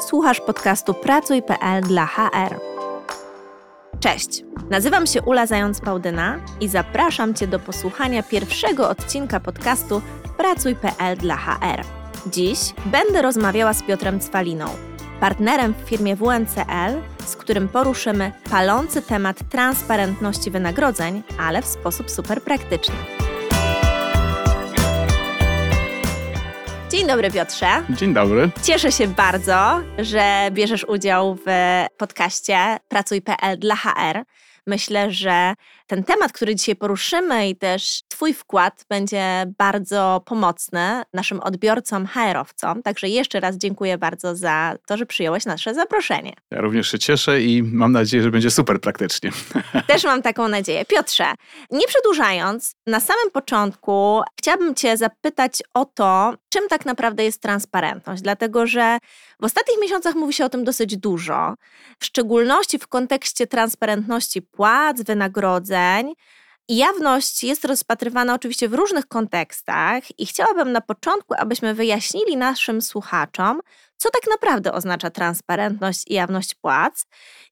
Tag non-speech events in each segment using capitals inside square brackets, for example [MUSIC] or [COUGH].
Słuchasz podcastu Pracuj.pl dla HR. Cześć, nazywam się Ula Zając-Pałdyna i zapraszam Cię do posłuchania pierwszego odcinka podcastu Pracuj.pl dla HR. Dziś będę rozmawiała z Piotrem Cwaliną, partnerem w firmie WNCL, z którym poruszymy palący temat transparentności wynagrodzeń, ale w sposób super praktyczny. Dzień dobry, Piotrze. Dzień dobry. Cieszę się bardzo, że bierzesz udział w podcaście Pracuj.pl dla HR. Myślę, że ten temat, który dzisiaj poruszymy i też Twój wkład będzie bardzo pomocny naszym odbiorcom, HR-owcom. Także jeszcze raz dziękuję bardzo za to, że przyjąłeś nasze zaproszenie. Ja również się cieszę i mam nadzieję, że będzie super praktycznie. [LAUGHS] Też mam taką nadzieję. Piotrze, nie przedłużając, na samym początku chciałabym Cię zapytać o to, czym tak naprawdę jest transparentność, dlatego że w ostatnich miesiącach mówi się o tym dosyć dużo, w szczególności w kontekście transparentności płac, wynagrodzeń. Jawność jest rozpatrywana oczywiście w różnych kontekstach i chciałabym na początku, abyśmy wyjaśnili naszym słuchaczom, co tak naprawdę oznacza transparentność i jawność płac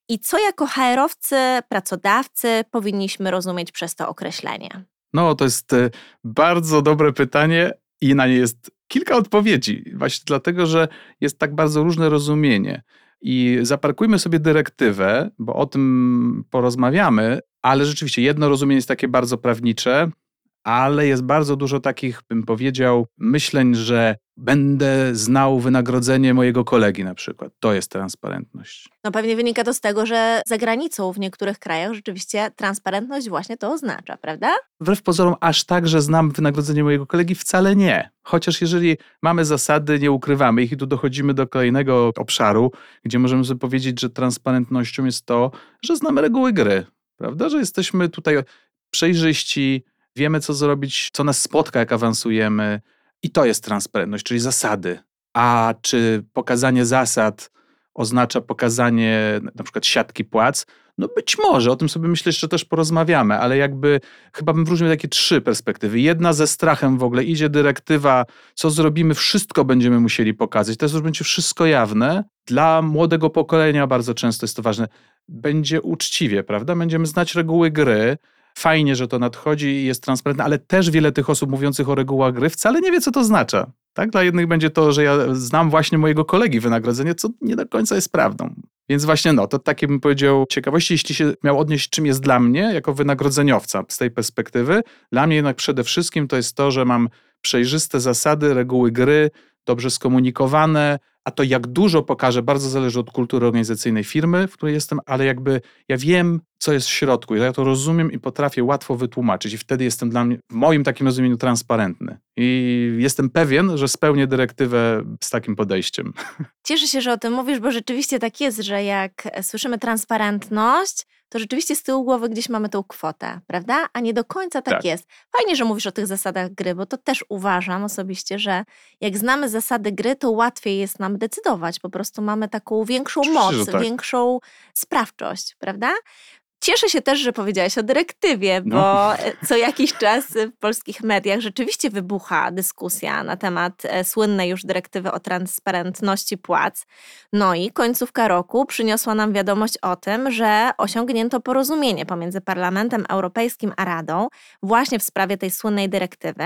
i co jako HR-owcy, pracodawcy powinniśmy rozumieć przez to określenie. No, to jest e, bardzo dobre pytanie i na nie jest kilka odpowiedzi. Właśnie dlatego, że jest tak bardzo różne rozumienie. I zaparkujmy sobie dyrektywę, bo o tym porozmawiamy, ale rzeczywiście jedno rozumienie jest takie bardzo prawnicze, ale jest bardzo dużo takich, bym powiedział, myśleń, że będę znał wynagrodzenie mojego kolegi na przykład. To jest transparentność. No pewnie wynika to z tego, że za granicą w niektórych krajach rzeczywiście transparentność właśnie to oznacza, prawda? Wbrew pozorom aż tak, że znam wynagrodzenie mojego kolegi wcale nie. Chociaż jeżeli mamy zasady, nie ukrywamy ich i tu dochodzimy do kolejnego obszaru, gdzie możemy sobie powiedzieć, że transparentnością jest to, że znamy reguły gry, prawda? Że jesteśmy tutaj przejrzyści, wiemy co zrobić, co nas spotka, jak awansujemy i to jest transparentność, czyli zasady. A czy pokazanie zasad oznacza pokazanie na przykład siatki płac? No być może, o tym sobie myślę, że też porozmawiamy, ale jakby chyba bym wrócił takie trzy perspektywy. Jedna ze strachem w ogóle, idzie dyrektywa, co zrobimy, wszystko będziemy musieli pokazać. To już będzie wszystko jawne. Dla młodego pokolenia bardzo często jest to ważne. Będzie uczciwie, prawda? Będziemy znać reguły gry, Fajnie, że to nadchodzi i jest transparentne, ale też wiele tych osób mówiących o regułach gry wcale nie wie, co to oznacza. Tak? Dla jednych będzie to, że ja znam właśnie mojego kolegi wynagrodzenie, co nie do końca jest prawdą. Więc właśnie no, to takie bym powiedział ciekawości, jeśli się miał odnieść, czym jest dla mnie jako wynagrodzeniowca z tej perspektywy. Dla mnie jednak przede wszystkim to jest to, że mam przejrzyste zasady, reguły gry, dobrze skomunikowane, a to jak dużo pokaże, bardzo zależy od kultury organizacyjnej firmy, w której jestem, ale jakby ja wiem, co jest w środku, ja to rozumiem i potrafię łatwo wytłumaczyć i wtedy jestem dla mnie, w moim takim rozumieniu, transparentny. I jestem pewien, że spełnię dyrektywę z takim podejściem. [LAUGHS] Cieszę się, że o tym mówisz, bo rzeczywiście tak jest, że jak słyszymy transparentność, to rzeczywiście z tyłu głowy gdzieś mamy tą kwotę, prawda? A nie do końca tak, tak, jest. Fajnie, że mówisz o tych zasadach gry, bo to też uważam osobiście, że jak znamy zasady gry, to łatwiej jest nam decydować. Po prostu mamy taką większą moc, tak. większą sprawczość, prawda? Cieszę się też, że powiedziałaś o dyrektywie, no. bo no. co jakiś czas w polskich mediach rzeczywiście wybucha dyskusja na temat e, słynnej już dyrektywy o transparentności płac. No i końcówka roku przyniosła nam wiadomość o tym, że osiągnięto porozumienie pomiędzy Parlamentem Europejskim a Radą właśnie w sprawie tej słynnej dyrektywy.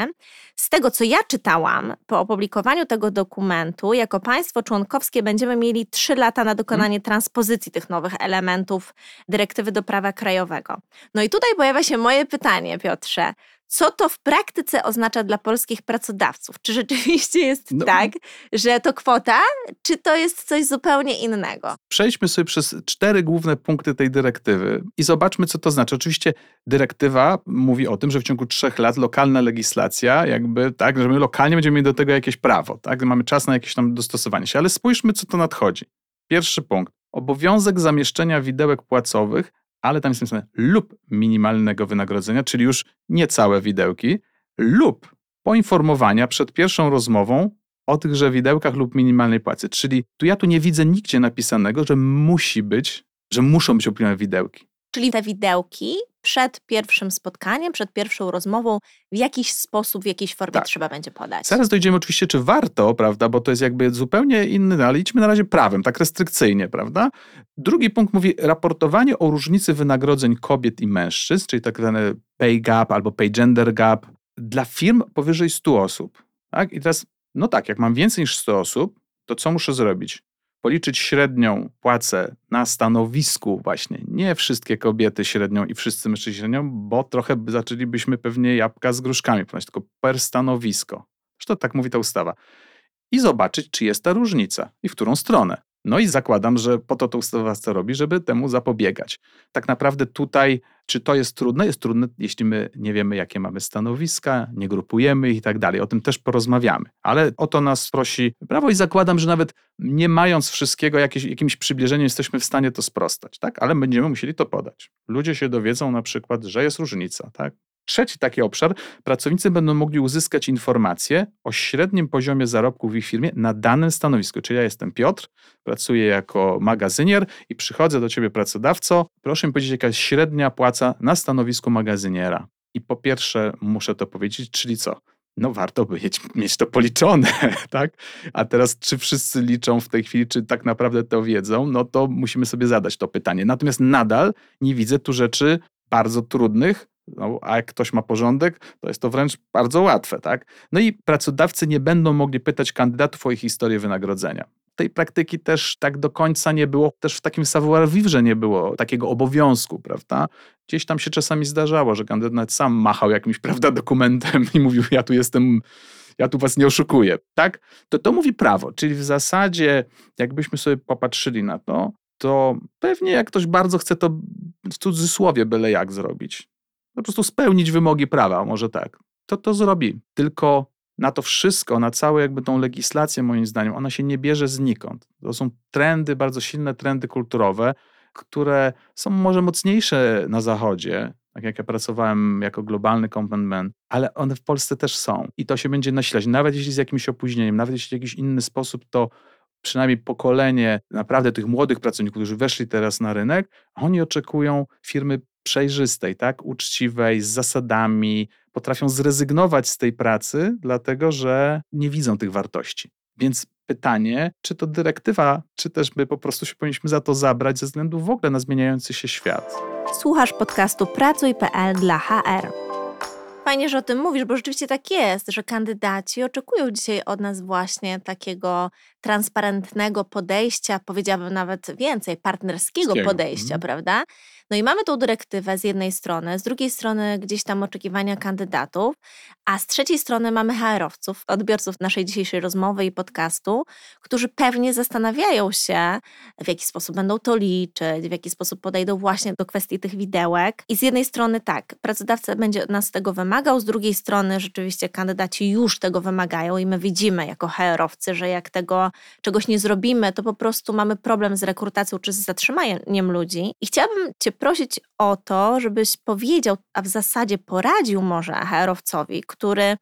Z tego, co ja czytałam, po opublikowaniu tego dokumentu, jako państwo członkowskie będziemy mieli trzy lata na dokonanie hmm. transpozycji tych nowych elementów dyrektywy do prawa prawa krajowego. No i tutaj pojawia się moje pytanie, Piotrze. Co to w praktyce oznacza dla polskich pracodawców? Czy rzeczywiście jest no. tak, że to kwota, czy to jest coś zupełnie innego? Przejdźmy sobie przez cztery główne punkty tej dyrektywy i zobaczmy, co to znaczy. Oczywiście dyrektywa mówi o tym, że w ciągu trzech lat lokalna legislacja, jakby tak, że my lokalnie będziemy mieli do tego jakieś prawo, tak? Mamy czas na jakieś tam dostosowanie się, ale spójrzmy, co to nadchodzi. Pierwszy punkt. Obowiązek zamieszczenia widełek płacowych ale tam jest napisane lub minimalnego wynagrodzenia, czyli już nie całe widełki, lub poinformowania przed pierwszą rozmową o tychże widełkach lub minimalnej płacy. Czyli tu ja tu nie widzę nigdzie napisanego, że musi być, że muszą być opinione widełki. Czyli te widełki przed pierwszym spotkaniem, przed pierwszą rozmową w jakiś sposób, w jakiejś formie tak. trzeba będzie podać. Zaraz dojdziemy oczywiście, czy warto, prawda, bo to jest jakby zupełnie inny, no, ale idźmy na razie prawem, tak restrykcyjnie, prawda. Drugi punkt mówi raportowanie o różnicy wynagrodzeń kobiet i mężczyzn, czyli tak zwany pay gap albo pay gender gap dla firm powyżej 100 osób. Tak? I teraz, no tak, jak mam więcej niż 100 osób, to co muszę zrobić? Policzyć średnią płacę na stanowisku właśnie, nie wszystkie kobiety średnią i wszyscy mężczyźni średnią, bo trochę zaczęlibyśmy pewnie jabłka z gruszkami tylko per stanowisko. Zresztą tak mówi ta ustawa. I zobaczyć, czy jest ta różnica i w którą stronę. No i zakładam, że po to to ustawodawca robi, żeby temu zapobiegać. Tak naprawdę tutaj, czy to jest trudne? Jest trudne, jeśli my nie wiemy, jakie mamy stanowiska, nie grupujemy i tak dalej. O tym też porozmawiamy. Ale o to nas prosi prawo i zakładam, że nawet nie mając wszystkiego, jakieś, jakimś przybliżeniem jesteśmy w stanie to sprostać, tak? Ale będziemy musieli to podać. Ludzie się dowiedzą na przykład, że jest różnica, tak? Trzeci taki obszar, pracownicy będą mogli uzyskać informacje o średnim poziomie zarobku w ich firmie na danym stanowisku. Czyli ja jestem Piotr, pracuję jako magazynier i przychodzę do ciebie pracodawco, proszę mi powiedzieć, jaka jest średnia płaca na stanowisku magazyniera. I po pierwsze muszę to powiedzieć, czyli co? No warto by mieć, to policzone, [LAUGHS] tak? A teraz czy wszyscy liczą w tej chwili, czy tak naprawdę to wiedzą? No to musimy sobie zadać to pytanie. Natomiast nadal nie widzę tu rzeczy bardzo trudnych, no, a jak ktoś ma porządek, to jest to wręcz bardzo łatwe, tak? No i pracodawcy nie będą mogli pytać kandydatów o ich historię wynagrodzenia. Tej praktyki też tak do końca nie było, też w takim savoir-vivre nie było takiego obowiązku, prawda? Gdzieś tam się czasami zdarzało, że kandydat sam machał jakimś, [LAUGHS] prawda, dokumentem i mówił, ja tu jestem ja tu was nie oszukuję, tak? To to mówi prawo, czyli w zasadzie, jakbyśmy sobie popatrzyli na to, to pewnie jak ktoś bardzo chce to w cudzysłowie byle jak zrobić, po prostu spełnić wymogi prawa, może tak, to to zrobi. Tylko na to wszystko, na całą jakby tą legislację, moim zdaniem, ona się nie bierze znikąd. To są trendy, bardzo silne trendy kulturowe, które są może mocniejsze na Zachodzie, tak jak ja pracowałem jako globalny content ale one w Polsce też są i to się będzie nasilać. Nawet jeśli z jakimś opóźnieniem, nawet jeśli w jakiś inny sposób, to przynajmniej pokolenie naprawdę tych młodych pracowników, którzy weszli teraz na rynek, oni oczekują firmy przejrzystej, tak, uczciwej, z zasadami, potrafią zrezygnować z tej pracy, dlatego że nie widzą tych wartości. Więc pytanie, czy to dyrektywa, czy też my po prostu się powinniśmy za to zabrać ze względu w ogóle na zmieniający się świat. Słuchasz podcastu Pracuj.pl dla HR. Fajnie, że o tym mówisz, bo rzeczywiście tak jest, że kandydaci oczekują dzisiaj od nas właśnie takiego transparentnego podejścia, powiedziałabym nawet więcej, partnerskiego podejścia, mm. prawda? No i mamy tą dyrektywę z jednej strony, z drugiej strony gdzieś tam oczekiwania kandydatów, a z trzeciej strony mamy HR-owców, odbiorców naszej dzisiejszej rozmowy i podcastu, którzy pewnie zastanawiają się, w jaki sposób będą to liczyć, w jaki sposób podejdą właśnie do kwestii tych widełek. I z jednej strony tak, pracodawca będzie nas tego wymagał, z drugiej strony rzeczywiście kandydaci już tego wymagają i my widzimy jako HR-owcy, że jak tego czegoś nie zrobimy, to po prostu mamy problem z rekrutacją czy z zatrzymaniem ludzi. I chciałabym Cię prosić o to, żebyś powiedział, a w zasadzie poradził może HR-owcowi, który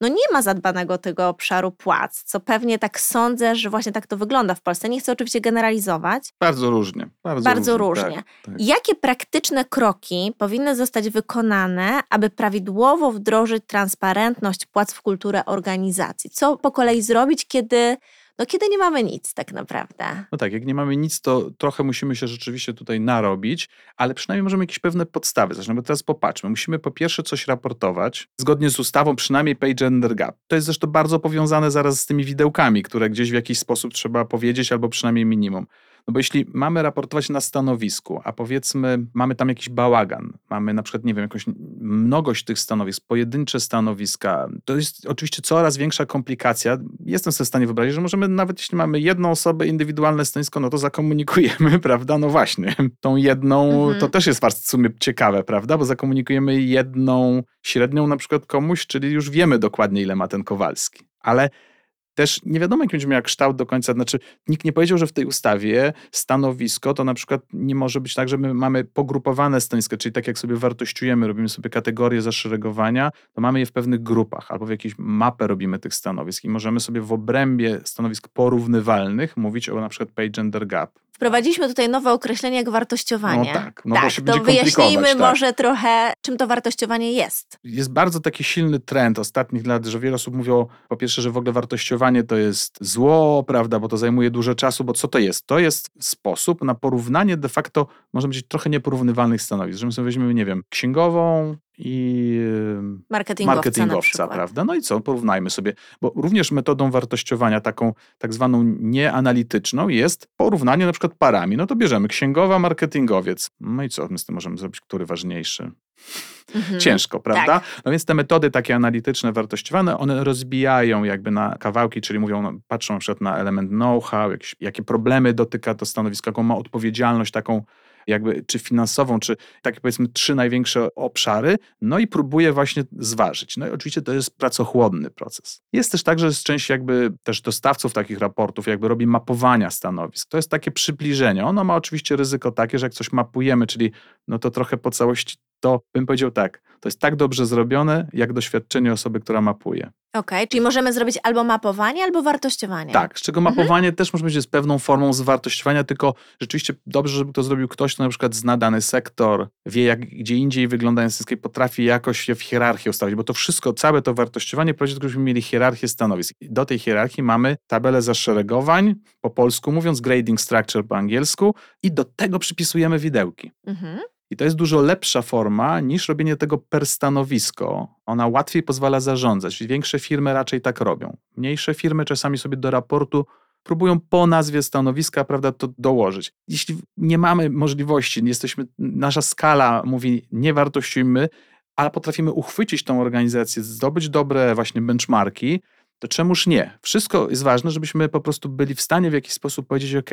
no nie ma zadbanego tego obszaru płac, co pewnie tak sądzę, że właśnie tak to wygląda w Polsce. Nie chcę oczywiście generalizować. Bardzo różnie. Bardzo, bardzo różnie. różnie. Tak, tak. Jakie praktyczne kroki powinny zostać wykonane, aby prawidłowo wdrożyć transparentność płac w kulturę organizacji? Co po kolei zrobić, kiedy no kiedy nie mamy nic tak naprawdę. No tak, jak nie mamy nic, to trochę musimy się rzeczywiście tutaj narobić, ale przynajmniej możemy jakieś pewne podstawy zacząć. No bo teraz popatrzmy, musimy po pierwsze coś raportować, zgodnie z ustawą, przynajmniej pay gender gap. To jest zresztą bardzo powiązane zaraz z tymi widełkami, które gdzieś w jakiś sposób trzeba powiedzieć, albo przynajmniej minimum. No bo jeśli mamy raportować na stanowisku, a powiedzmy mamy tam jakiś bałagan, mamy na przykład, nie wiem, jakąś mnogość tych stanowisk, pojedyncze stanowiska, to jest oczywiście coraz większa komplikacja. Jestem sobie w stanie wyobrazić, że możemy nawet jeśli mamy jedną osobę, indywidualne stanowisko, no to zakomunikujemy, [LAUGHS] prawda? No właśnie, tą jedną, mhm. to też jest w sumie ciekawe, prawda? Bo zakomunikujemy jedną średnią na przykład komuś, czyli już wiemy dokładnie, ile ma ten Kowalski. Ale też nie wiadomo, jaki będzie miał kształt do końca. Znaczy, nikt nie powiedział, że w tej ustawie stanowisko to na przykład nie może być tak, że my mamy pogrupowane stanowiska, czyli tak jak sobie wartościujemy, robimy sobie kategorie zaszeregowania, to mamy je w pewnych grupach albo w jakiejś mapę robimy tych stanowisk i możemy sobie w obrębie stanowisk porównywalnych mówić o na przykład pay gender gap. Wprowadziliśmy tutaj nowe określenie jak wartościowanie. No tak, no tak, bo się to wyjaśnijmy tak. może trochę, czym to wartościowanie jest. Jest bardzo taki silny trend ostatnich lat, że wiele osób mówią po pierwsze, że w ogóle wartościowanie to jest zło, prawda, bo to zajmuje dużo czasu, bo co to jest? To jest sposób na porównanie de facto, może być trochę nieporównywalnych stanowisk, że my sobie weźmiemy, nie wiem, księgową, i marketingowca, marketingowca prawda? No i co, porównajmy sobie, bo również metodą wartościowania taką tak zwaną nieanalityczną jest porównanie na przykład parami. No to bierzemy księgowa, marketingowiec. No i co my z tym możemy zrobić, który ważniejszy? Mhm. Ciężko, prawda? Tak. No więc te metody takie analityczne, wartościowane, one rozbijają jakby na kawałki, czyli mówią, no, patrzą na przykład na element know-how, jakie problemy dotyka to stanowisko, jaką ma odpowiedzialność taką jakby czy finansową, czy takie powiedzmy trzy największe obszary, no i próbuje właśnie zważyć. No i oczywiście to jest pracochłonny proces. Jest też tak, że z części jakby też dostawców takich raportów jakby robi mapowania stanowisk. To jest takie przybliżenie. Ono ma oczywiście ryzyko takie, że jak coś mapujemy, czyli no to trochę po całości to bym powiedział tak, to jest tak dobrze zrobione, jak doświadczenie osoby, która mapuje. Okej, okay, czyli możemy zrobić albo mapowanie, albo wartościowanie. Tak, z czego mhm. mapowanie też może być z pewną formą zwartościowania, tylko rzeczywiście dobrze, żeby to zrobił ktoś, kto na przykład zna dany sektor, wie jak gdzie indziej wygląda instytucja, potrafi jakoś je w hierarchię ustawić, bo to wszystko, całe to wartościowanie prowadzi do tego, żebyśmy mieli hierarchię stanowisk. Do tej hierarchii mamy tabelę zaszeregowań, po polsku mówiąc, grading structure po angielsku i do tego przypisujemy widełki. Mhm. I to jest dużo lepsza forma niż robienie tego per stanowisko. Ona łatwiej pozwala zarządzać. Większe firmy raczej tak robią. Mniejsze firmy czasami sobie do raportu próbują po nazwie stanowiska, prawda, to dołożyć. Jeśli nie mamy możliwości, jesteśmy, nasza skala mówi, nie wartościujmy, ale potrafimy uchwycić tą organizację, zdobyć dobre właśnie benchmarki, to czemuż nie? Wszystko jest ważne, żebyśmy po prostu byli w stanie w jakiś sposób powiedzieć, ok,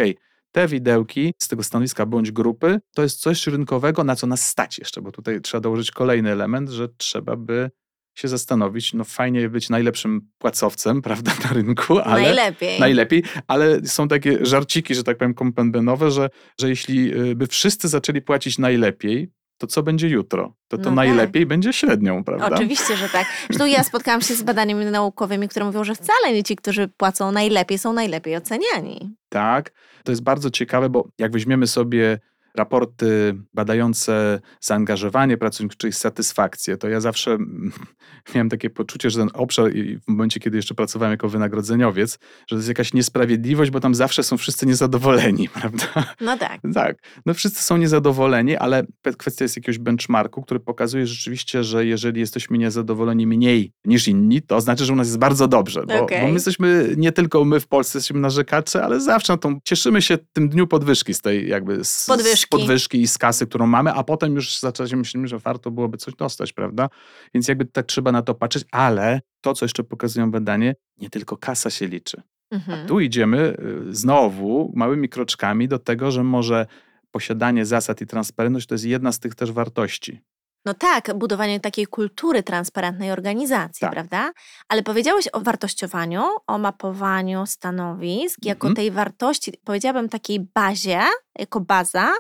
te widełki z tego stanowiska bądź grupy to jest coś rynkowego, na co nas stać jeszcze, bo tutaj trzeba dołożyć kolejny element, że trzeba by się zastanowić, no fajnie być najlepszym płacowcem, [LAUGHS] prawda, na rynku, ale... Najlepiej. Najlepiej, ale są takie żarciki, że tak powiem, kompendenowe, że, że jeśli y, by wszyscy zaczęli płacić najlepiej, to co będzie jutro? To to no najlepiej tak. będzie średnią, prawda? Oczywiście, że tak. Zresztą ja spotkałam się z badaniami naukowymi, które mówią, że wcale nie ci, którzy płacą najlepiej, są najlepiej oceniani. Tak, to jest bardzo ciekawe, bo jak weźmiemy sobie raporty badające zaangażowanie pracowników, czyli satysfakcję, to ja zawsze [LAUGHS] miałem takie poczucie, że ten obszar, i w momencie, kiedy jeszcze pracowałem jako wynagrodzeniowiec, że to jest jakaś niesprawiedliwość, bo tam zawsze są wszyscy niezadowoleni, [LAUGHS] prawda? No tak. Tak. No wszyscy są niezadowoleni, ale kwestia jest jakiegoś benchmarku, który pokazuje rzeczywiście, że jeżeli jesteśmy niezadowoleni mniej niż inni, to znaczy, że u nas jest bardzo dobrze, bo, okay. bo my jesteśmy, nie tylko my w Polsce jesteśmy narzekacze, ale zawsze na tą, cieszymy się tym dniu podwyżki z tej jakby... Z, podwyżki podwyżki i z kasy, którą mamy, a potem już zaczęliśmy myślimy, że warto byłoby coś dostać, prawda? Więc jakby tak trzeba na to patrzeć, ale to, co jeszcze pokazują badanie, nie tylko kasa się liczy. Mhm. A tu idziemy y, znowu małymi kroczkami do tego, że może posiadanie zasad i transparentność to jest jedna z tych też wartości. No tak, budowanie takiej kultury transparentnej organizacji, tak. prawda? Ale powiedziałeś o wartościowaniu, o mapowaniu stanowisk, jako mhm. tej wartości, powiedziałabym takiej bazie, jako baza,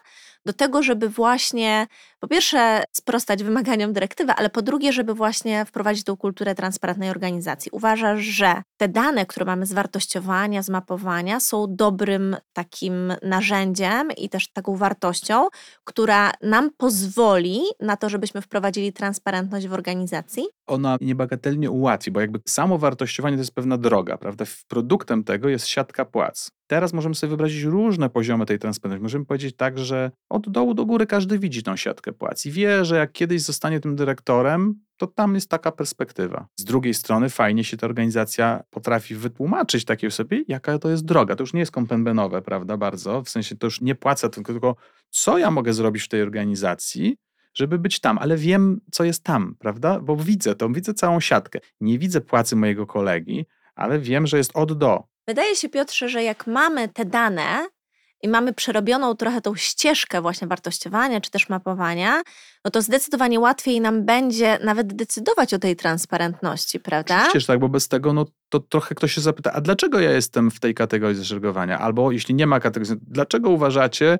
do tego, żeby właśnie po pierwsze sprostać wymaganiom dyrektywy, ale po drugie, żeby właśnie wprowadzić tą kulturę transparentnej organizacji. Uważasz, że te dane, które mamy z wartościowania, z mapowania, są dobrym takim narzędziem i też taką wartością, która nam pozwoli na to, żebyśmy wprowadzili transparentność w organizacji? Ona niebagatelnie ułatwi, bo jakby samo wartościowanie to jest pewna droga, prawda? Produktem tego jest siatka płac. Teraz możemy sobie wyobrazić różne poziomy tej transparentności. Możemy powiedzieć tak, że od dołu do góry każdy widzi tą siatkę płac i wie, że jak kiedyś zostanie tym dyrektorem, to tam jest taka perspektywa. Z drugiej strony fajnie się ta organizacja potrafi wytłumaczyć takiej osobie, jaka to jest droga. To już nie jest kompenbenowe, prawda, bardzo. W sensie to już nie płacę, tylko, tylko co ja mogę zrobić w tej organizacji, żeby być tam, ale wiem, co jest tam, prawda? Bo widzę to, widzę całą siatkę. Nie widzę płacy mojego kolegi, ale wiem, że jest od do. Wydaje się, Piotrze, że jak mamy te dane i mamy przerobioną trochę tą ścieżkę właśnie wartościowania czy też mapowania, no to zdecydowanie łatwiej nam będzie nawet decydować o tej transparentności, prawda? Oczywiście, tak, bo bez tego no to trochę ktoś się zapyta, a dlaczego ja jestem w tej kategorii zaszeregowania? Albo jeśli nie ma kategorii, dlaczego uważacie,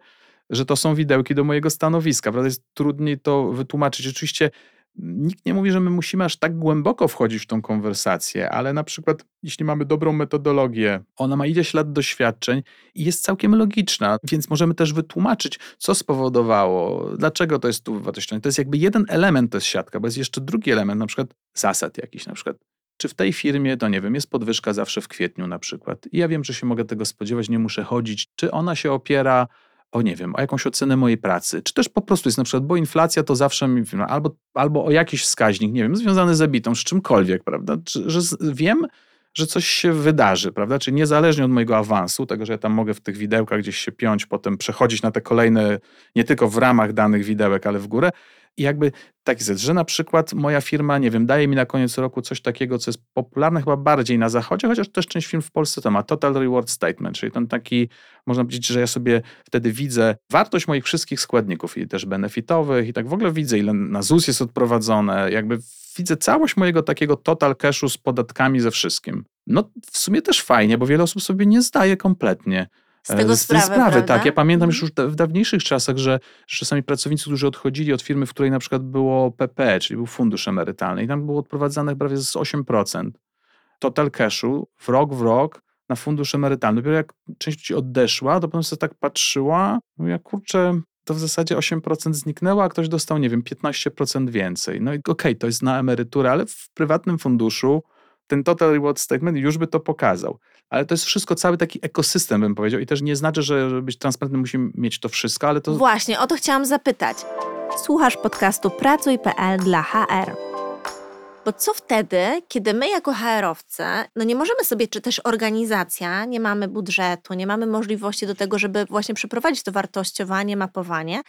że to są widełki do mojego stanowiska? Prawda? Jest trudniej to wytłumaczyć. Oczywiście nikt nie mówi, że my musimy aż tak głęboko wchodzić w tą konwersację, ale na przykład, jeśli mamy dobrą metodologię, ona ma ileś lat doświadczeń i jest całkiem logiczna, więc możemy też wytłumaczyć, co spowodowało, dlaczego to jest tu wartościowe. To jest jakby jeden element, to jest siatka, bo jest jeszcze drugi element, na przykład zasad jakiś, na przykład czy w tej firmie, to nie wiem, jest podwyżka zawsze w kwietniu na przykład. I ja wiem, że się mogę tego spodziewać, nie muszę chodzić. Czy ona się opiera o nie wiem, o jakąś ocenę mojej pracy, czy też po prostu jest na przykład, bo inflacja to zawsze albo, albo o jakiś wskaźnik, nie wiem, związany z ebitą, z czymkolwiek, prawda, czy, że wiem, że coś się wydarzy, prawda, czyli niezależnie od mojego awansu, tego, że ja tam mogę w tych widełkach gdzieś się piąć, potem przechodzić na te kolejne, nie tylko w ramach danych widełek, ale w górę, i jakby taki zet, że na przykład moja firma, nie wiem, daje mi na koniec roku coś takiego, co jest popularne chyba bardziej na zachodzie, chociaż też część firm w Polsce to ma. Total Reward Statement, czyli ten taki, można powiedzieć, że ja sobie wtedy widzę wartość moich wszystkich składników i też benefitowych i tak w ogóle widzę, ile na ZUS jest odprowadzone, jakby widzę całość mojego takiego total cashu z podatkami ze wszystkim. No w sumie też fajnie, bo wiele osób sobie nie zdaje kompletnie z tego z sprawy, sprawy tak. Ja pamiętam mhm. już w dawniejszych czasach, że, że czasami pracownicy, którzy odchodzili od firmy, w której na przykład było PP, czyli był fundusz emerytalny i tam było odprowadzane prawie z 8% total cashu w rok w rok na fundusz emerytalny. Dopiero jak część ludzi odeszła, to potem sobie tak patrzyła, mówię, kurczę, to w zasadzie 8% zniknęło, a ktoś dostał, nie wiem, 15% więcej. No i okej, okay, to jest na emeryturę, ale w prywatnym funduszu ten Total Reward Statement już by to pokazał. Ale to jest wszystko, cały taki ekosystem, bym powiedział. I też nie znaczy, że żeby być transparentny, musimy mieć to wszystko, ale to. Właśnie, o to chciałam zapytać. Słuchasz podcastu Pracuj.pl dla HR. Bo co wtedy, kiedy my jako HR-owcy, no nie możemy sobie, czy też organizacja, nie mamy budżetu, nie mamy możliwości do tego, żeby właśnie przeprowadzić to wartościowanie, mapowanie.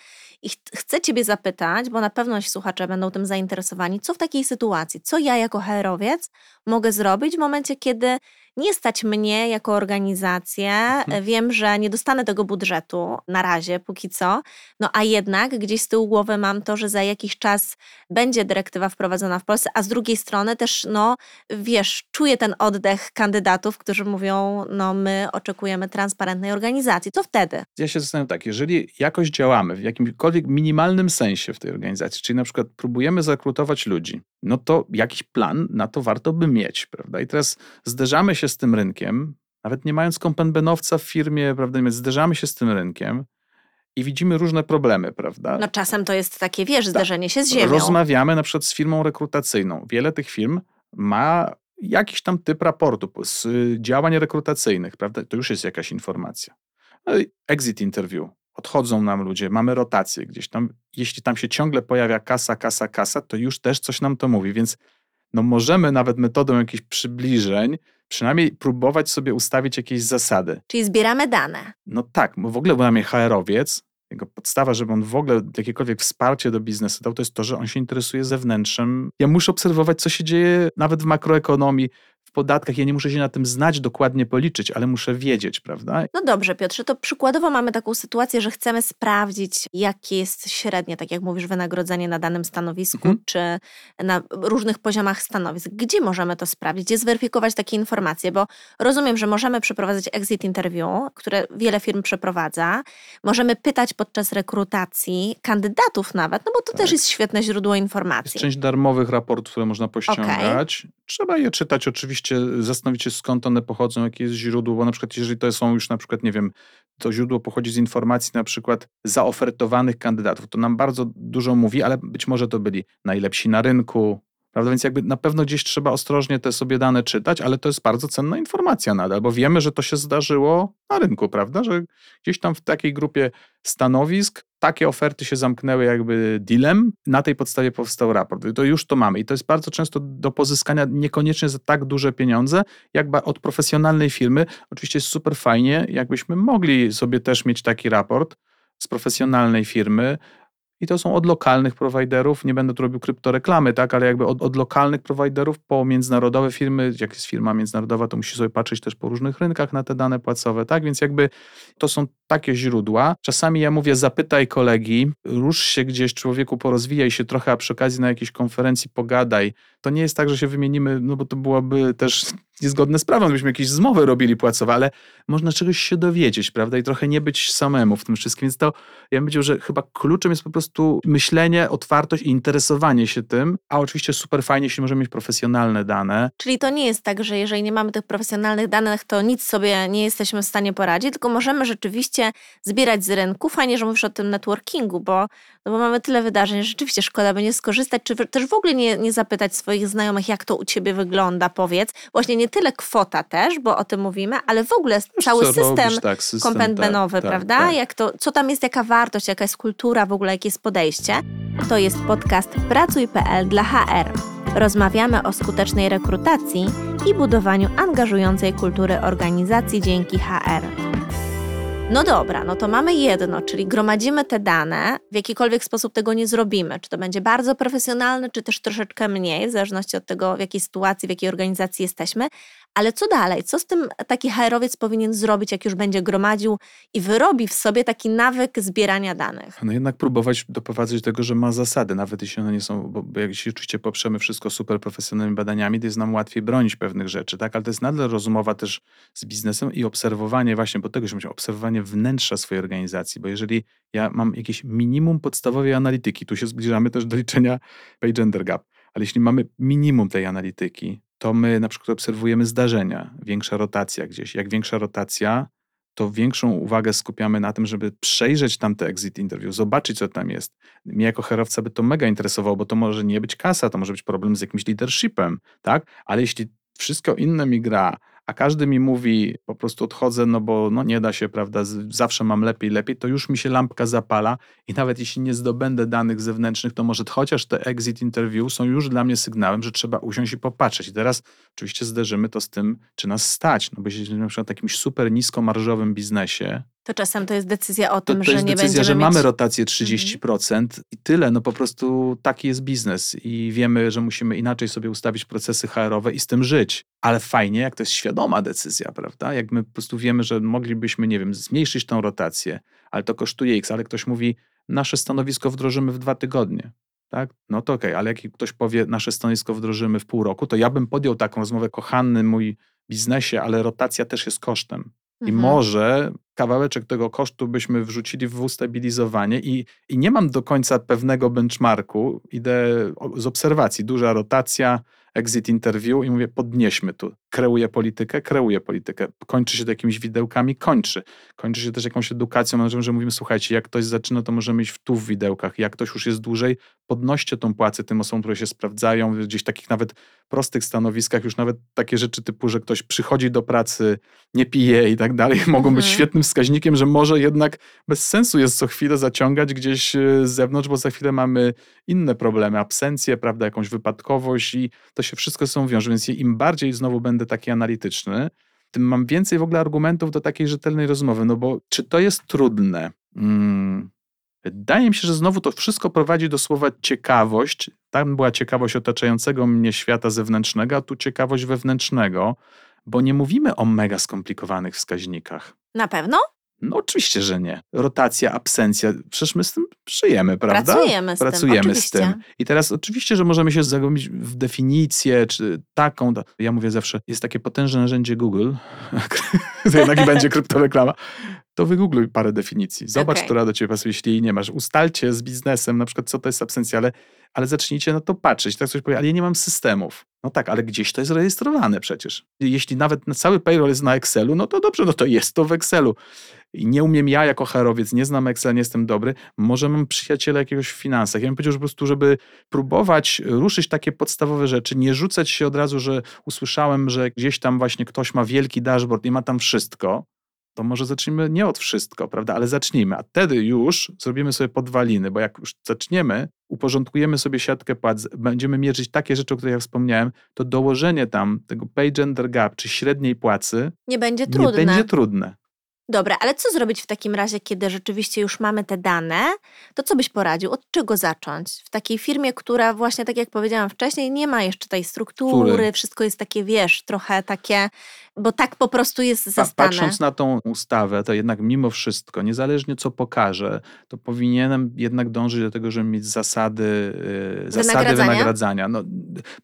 I ch chcę Ciebie zapytać, bo na pewno słuchacze będą tym zainteresowani, co w takiej sytuacji, co ja jako HR-owiec mogę zrobić w momencie, kiedy nie stać mnie jako organizację. Mhm. Wiem, że nie dostanę tego budżetu na razie, póki co, no a jednak gdzieś z tyłu głowy mam to, że za jakiś czas będzie dyrektywa wprowadzona w Polsce, a z drugiej strony też, no wiesz, czuję ten oddech kandydatów, którzy mówią, no my oczekujemy transparentnej organizacji. Co wtedy? Ja się zastanawiam tak, jeżeli jakoś działamy w jakimkolwiek minimalnym sensie w tej organizacji, czyli na przykład próbujemy zakrutować ludzi, no to jakiś plan na to warto by mieć, prawda? I teraz zderzamy się z tym rynkiem, nawet nie mając kompenbenowca w firmie, prawda, więc zderzamy się z tym rynkiem i widzimy różne problemy, prawda? No czasem to jest takie, wiesz, tak. zderzenie się z ziemią. Rozmawiamy na przykład z firmą rekrutacyjną. Wiele tych firm ma jakiś tam typ raportu z działań rekrutacyjnych, prawda? To już jest jakaś informacja. No exit interview odchodzą nam ludzie, mamy rotację gdzieś tam. Jeśli tam się ciągle pojawia kasa, kasa, kasa, to już też coś nam to mówi, więc no możemy nawet metodą jakichś przybliżeń przynajmniej próbować sobie ustawić jakieś zasady. Czyli zbieramy dane. No tak, bo w ogóle dla mnie HR-owiec, jego podstawa, żeby on w ogóle jakiekolwiek wsparcie do biznesu dał, to jest to, że on się interesuje zewnętrzem. Ja muszę obserwować, co się dzieje nawet w makroekonomii, w podatkach. Ja nie muszę się na tym znać, dokładnie policzyć, ale muszę wiedzieć, prawda? No dobrze, Piotrze, to przykładowo mamy taką sytuację, że chcemy sprawdzić, jakie jest średnie, tak jak mówisz, wynagrodzenie na danym stanowisku, mhm. czy na różnych poziomach stanowisk. Gdzie możemy to sprawdzić? Gdzie zweryfikować takie informacje? Bo rozumiem, że możemy przeprowadzać exit interview, które wiele firm przeprowadza. Możemy pytać podczas rekrutacji kandydatów nawet, no bo to tak. też jest świetne źródło informacji. Jest część darmowych raportów, które można pościągać. Okay. Trzeba je czytać oczywiście oczywiście zastanowić się skąd one pochodzą, jakie jest źródło, bo na przykład jeżeli to są już na przykład, nie wiem, to źródło pochodzi z informacji na przykład zaofertowanych kandydatów, to nam bardzo dużo mówi, ale być może to byli najlepsi na rynku, Prawda? Więc jakby na pewno gdzieś trzeba ostrożnie te sobie dane czytać, ale to jest bardzo cenna informacja nadal, bo wiemy, że to się zdarzyło na rynku, prawda? Że gdzieś tam w takiej grupie stanowisk takie oferty się zamknęły jakby dealem, na tej podstawie powstał raport. I to już to mamy. I to jest bardzo często do pozyskania niekoniecznie za tak duże pieniądze, jakby od profesjonalnej firmy. Oczywiście jest super fajnie, jakbyśmy mogli sobie też mieć taki raport z profesjonalnej firmy, i to są od lokalnych prowajderów, nie będę tu robił kryptoreklamy, tak, ale jakby od, od lokalnych prowajderów po międzynarodowe firmy, jak jest firma międzynarodowa, to musi sobie patrzeć też po różnych rynkach na te dane płacowe, tak, więc jakby to są takie źródła. Czasami ja mówię, zapytaj kolegi, rusz się gdzieś, człowieku, porozwijaj się trochę, a przy okazji na jakiejś konferencji pogadaj. To nie jest tak, że się wymienimy, no bo to byłoby też niezgodne z prawem, gdybyśmy jakieś zmowy robili płacowe, ale można czegoś się dowiedzieć, prawda? I trochę nie być samemu w tym wszystkim. Więc to, ja bym powiedział, że chyba kluczem jest po prostu myślenie, otwartość i interesowanie się tym, a oczywiście super fajnie, jeśli możemy mieć profesjonalne dane. Czyli to nie jest tak, że jeżeli nie mamy tych profesjonalnych danych, to nic sobie nie jesteśmy w stanie poradzić, tylko możemy rzeczywiście zbierać z rynku. Fajnie, że mówisz o tym networkingu, bo, no bo mamy tyle wydarzeń, że rzeczywiście szkoda by nie skorzystać, czy też w ogóle nie, nie zapytać swoich znajomych, jak to u ciebie wygląda, powiedz. Właśnie nie tyle kwota też, bo o tym mówimy, ale w ogóle cały system, robisz, tak, system kompensbenowy, tak, prawda? Tak, Jak to, co tam jest, jaka wartość, jaka jest kultura, w ogóle jakie jest podejście. To jest podcast Pracuj.pl dla HR. Rozmawiamy o skutecznej rekrutacji i budowaniu angażującej kultury organizacji dzięki HR. No dobra, no to mamy jedno, czyli gromadzimy te dane, w jakikolwiek sposób tego nie zrobimy. Czy to będzie bardzo profesjonalne, czy też troszeczkę mniej, w zależności od tego, w jakiej sytuacji, w jakiej organizacji jesteśmy, ale co dalej? Co z tym taki HR-owiec powinien zrobić, jak już będzie gromadził i wyrobi w sobie taki nawyk zbierania danych? No jednak próbować doprowadzać do tego, że ma zasady, nawet jeśli one nie są, bo jak się oczywiście poprzemy wszystko super profesjonalnymi badaniami, to jest nam łatwiej bronić pewnych rzeczy, tak? Ale to jest nadal rozmowa też z biznesem i obserwowanie właśnie, bo tego się myślę, obserwowanie wnętrza swojej organizacji, bo jeżeli ja mam jakieś minimum podstawowej analityki, tu się zbliżamy też do liczenia pay gender gap, ale jeśli mamy minimum tej analityki, to my na przykład obserwujemy zdarzenia, większa rotacja gdzieś. Jak większa rotacja, to większą uwagę skupiamy na tym, żeby przejrzeć tamte exit interview, zobaczyć, co tam jest. Mnie jako herowca by to mega interesowało, bo to może nie być kasa, to może być problem z jakimś leadershipem, tak? Ale jeśli wszystko inne mi gra, a każdy mi mówi, po prostu odchodzę, no bo no nie da się, prawda, zawsze mam lepiej, lepiej, to już mi się lampka zapala i nawet jeśli nie zdobędę danych zewnętrznych, to może chociaż te exit interview są już dla mnie sygnałem, że trzeba usiąść i popatrzeć. I teraz oczywiście zderzymy to z tym, czy nas stać, no bo jeśli na przykład w takim super niskomarżowym biznesie, to czasem to jest decyzja o tym, to, to że nie decyzja, że mieć... mamy rotację 30% mhm. i tyle. No po prostu taki jest biznes i wiemy, że musimy inaczej sobie ustawić procesy HR-owe i z tym żyć. Ale fajnie, jak to jest świadoma decyzja, prawda? Jak my po prostu wiemy, że moglibyśmy, nie wiem, zmniejszyć tą rotację, ale to kosztuje X, ale ktoś mówi, nasze stanowisko wdrożymy w dwa tygodnie. Tak? No to okej, okay. ale jak ktoś powie, nasze stanowisko wdrożymy w pół roku, to ja bym podjął taką rozmowę, kochany mój biznesie, ale rotacja też jest kosztem. I mhm. może kawałeczek tego kosztu byśmy wrzucili w ustabilizowanie i, i nie mam do końca pewnego benchmarku, idę z obserwacji, duża rotacja, exit interview i mówię, podnieśmy tu. Kreuję politykę, kreuję politykę. Kończy się to jakimiś widełkami, kończy. Kończy się też jakąś edukacją, że mówimy, słuchajcie, jak ktoś zaczyna, to możemy iść w tu w widełkach. Jak ktoś już jest dłużej, podnoście tą płacę tym osobom, które się sprawdzają, gdzieś takich nawet prostych stanowiskach, już nawet takie rzeczy typu, że ktoś przychodzi do pracy, nie pije i tak dalej, [LAUGHS] mogą być mhm. świetnym wskaźnikiem, że może jednak bez sensu jest co chwilę zaciągać gdzieś e, z zewnątrz, bo za chwilę mamy inne problemy, absencję, prawda, jakąś wypadkowość i to się wszystko są wiąże, więc im bardziej znowu będę taki analityczny, tym mam więcej w ogóle argumentów do takiej rzetelnej rozmowy, no bo czy to jest trudne? Hmm. Wydaje mi się, że znowu to wszystko prowadzi do słowa ciekawość. Tam była ciekawość otaczającego mnie świata zewnętrznego, a tu ciekawość wewnętrznego, bo nie mówimy o mega skomplikowanych wskaźnikach. Na pewno? No oczywiście, że nie. Rotacja, absencja, przecież my z tym żyjemy, prawda? Pracujemy z Pracujemy tym, z tym. I teraz oczywiście, że możemy się zagłębić w definicję, czy taką, ja mówię zawsze, jest takie potężne narzędzie Google, [LAUGHS] to jednak będzie kryptoreklama, to wygoogluj parę definicji. Zobacz, okay. która do ciebie pasuje, jeśli jej nie masz. Ustalcie z biznesem, na przykład, co to jest absencja, ale, ale zacznijcie na to patrzeć. Tak coś powie, ale ja nie mam systemów. No tak, ale gdzieś to jest rejestrowane przecież. Jeśli nawet cały payroll jest na Excelu, no to dobrze, no to jest to w Excelu. I nie umiem ja jako harowiec, nie znam Excel, nie jestem dobry, może mam przyjaciela jakiegoś w finansach. Ja bym powiedział, że po prostu, żeby próbować ruszyć takie podstawowe rzeczy, nie rzucać się od razu, że usłyszałem, że gdzieś tam właśnie ktoś ma wielki dashboard i ma tam wszystko, może zacznijmy nie od wszystko, prawda, ale zacznijmy, a wtedy już zrobimy sobie podwaliny, bo jak już zaczniemy, uporządkujemy sobie siatkę płac, będziemy mierzyć takie rzeczy, o których ja wspomniałem, to dołożenie tam tego pay gender gap, czy średniej płacy nie będzie trudne. Nie będzie trudne. Dobra, ale co zrobić w takim razie, kiedy rzeczywiście już mamy te dane? To co byś poradził? Od czego zacząć? W takiej firmie, która właśnie, tak jak powiedziałam wcześniej, nie ma jeszcze tej struktury, wszystko jest takie, wiesz, trochę takie bo tak po prostu jest zastane. Patrząc na tą ustawę, to jednak mimo wszystko, niezależnie co pokaże, to powinienem jednak dążyć do tego, żeby mieć zasady, yy, zasady Wynagradzania? wynagradzania. No,